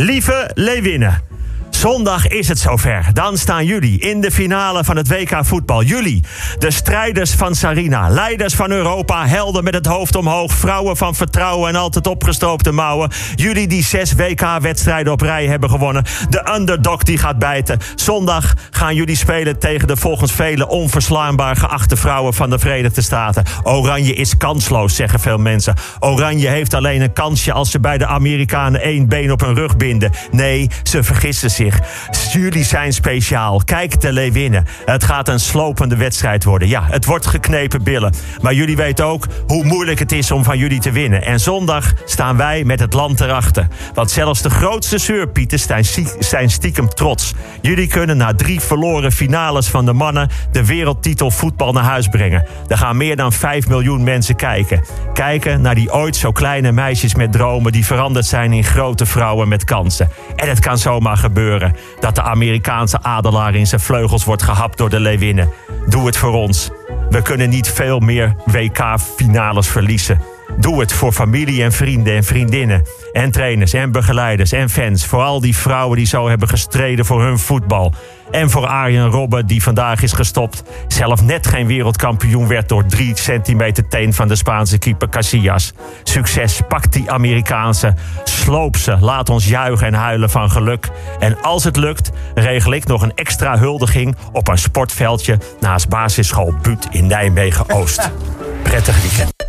Lieve Leeuwinnen. Zondag is het zover. Dan staan jullie in de finale van het WK voetbal. Jullie, de strijders van Sarina, leiders van Europa, helden met het hoofd omhoog, vrouwen van vertrouwen en altijd opgestoopte mouwen. Jullie die zes WK-wedstrijden op rij hebben gewonnen. De underdog die gaat bijten. Zondag gaan jullie spelen tegen de volgens velen onverslaanbaar geachte vrouwen van de Verenigde Staten. Oranje is kansloos, zeggen veel mensen. Oranje heeft alleen een kansje als ze bij de Amerikanen één been op hun rug binden. Nee, ze vergissen zich. Jullie zijn speciaal. Kijk de Leeuwinnen. Het gaat een slopende wedstrijd worden. Ja, het wordt geknepen billen. Maar jullie weten ook hoe moeilijk het is om van jullie te winnen. En zondag staan wij met het land erachter. Want zelfs de grootste zeurpieten zijn stiekem trots. Jullie kunnen na drie verloren finales van de mannen... de wereldtitel voetbal naar huis brengen. Er gaan meer dan 5 miljoen mensen kijken. Kijken naar die ooit zo kleine meisjes met dromen... die veranderd zijn in grote vrouwen met kansen. En het kan zomaar dat de Amerikaanse adelaar in zijn vleugels wordt gehapt door de Leeuwinnen. Doe het voor ons. We kunnen niet veel meer WK-finales verliezen. Doe het voor familie en vrienden en vriendinnen. En trainers en begeleiders en fans. Voor al die vrouwen die zo hebben gestreden voor hun voetbal. En voor Arjen Robben, die vandaag is gestopt. Zelf net geen wereldkampioen werd door 3 centimeter teen van de Spaanse keeper Casillas. Succes, pak die Amerikaanse. Sloop ze, laat ons juichen en huilen van geluk. En als het lukt, regel ik nog een extra huldiging op een sportveldje naast basisschool Buut in Nijmegen Oost. Prettig weekend.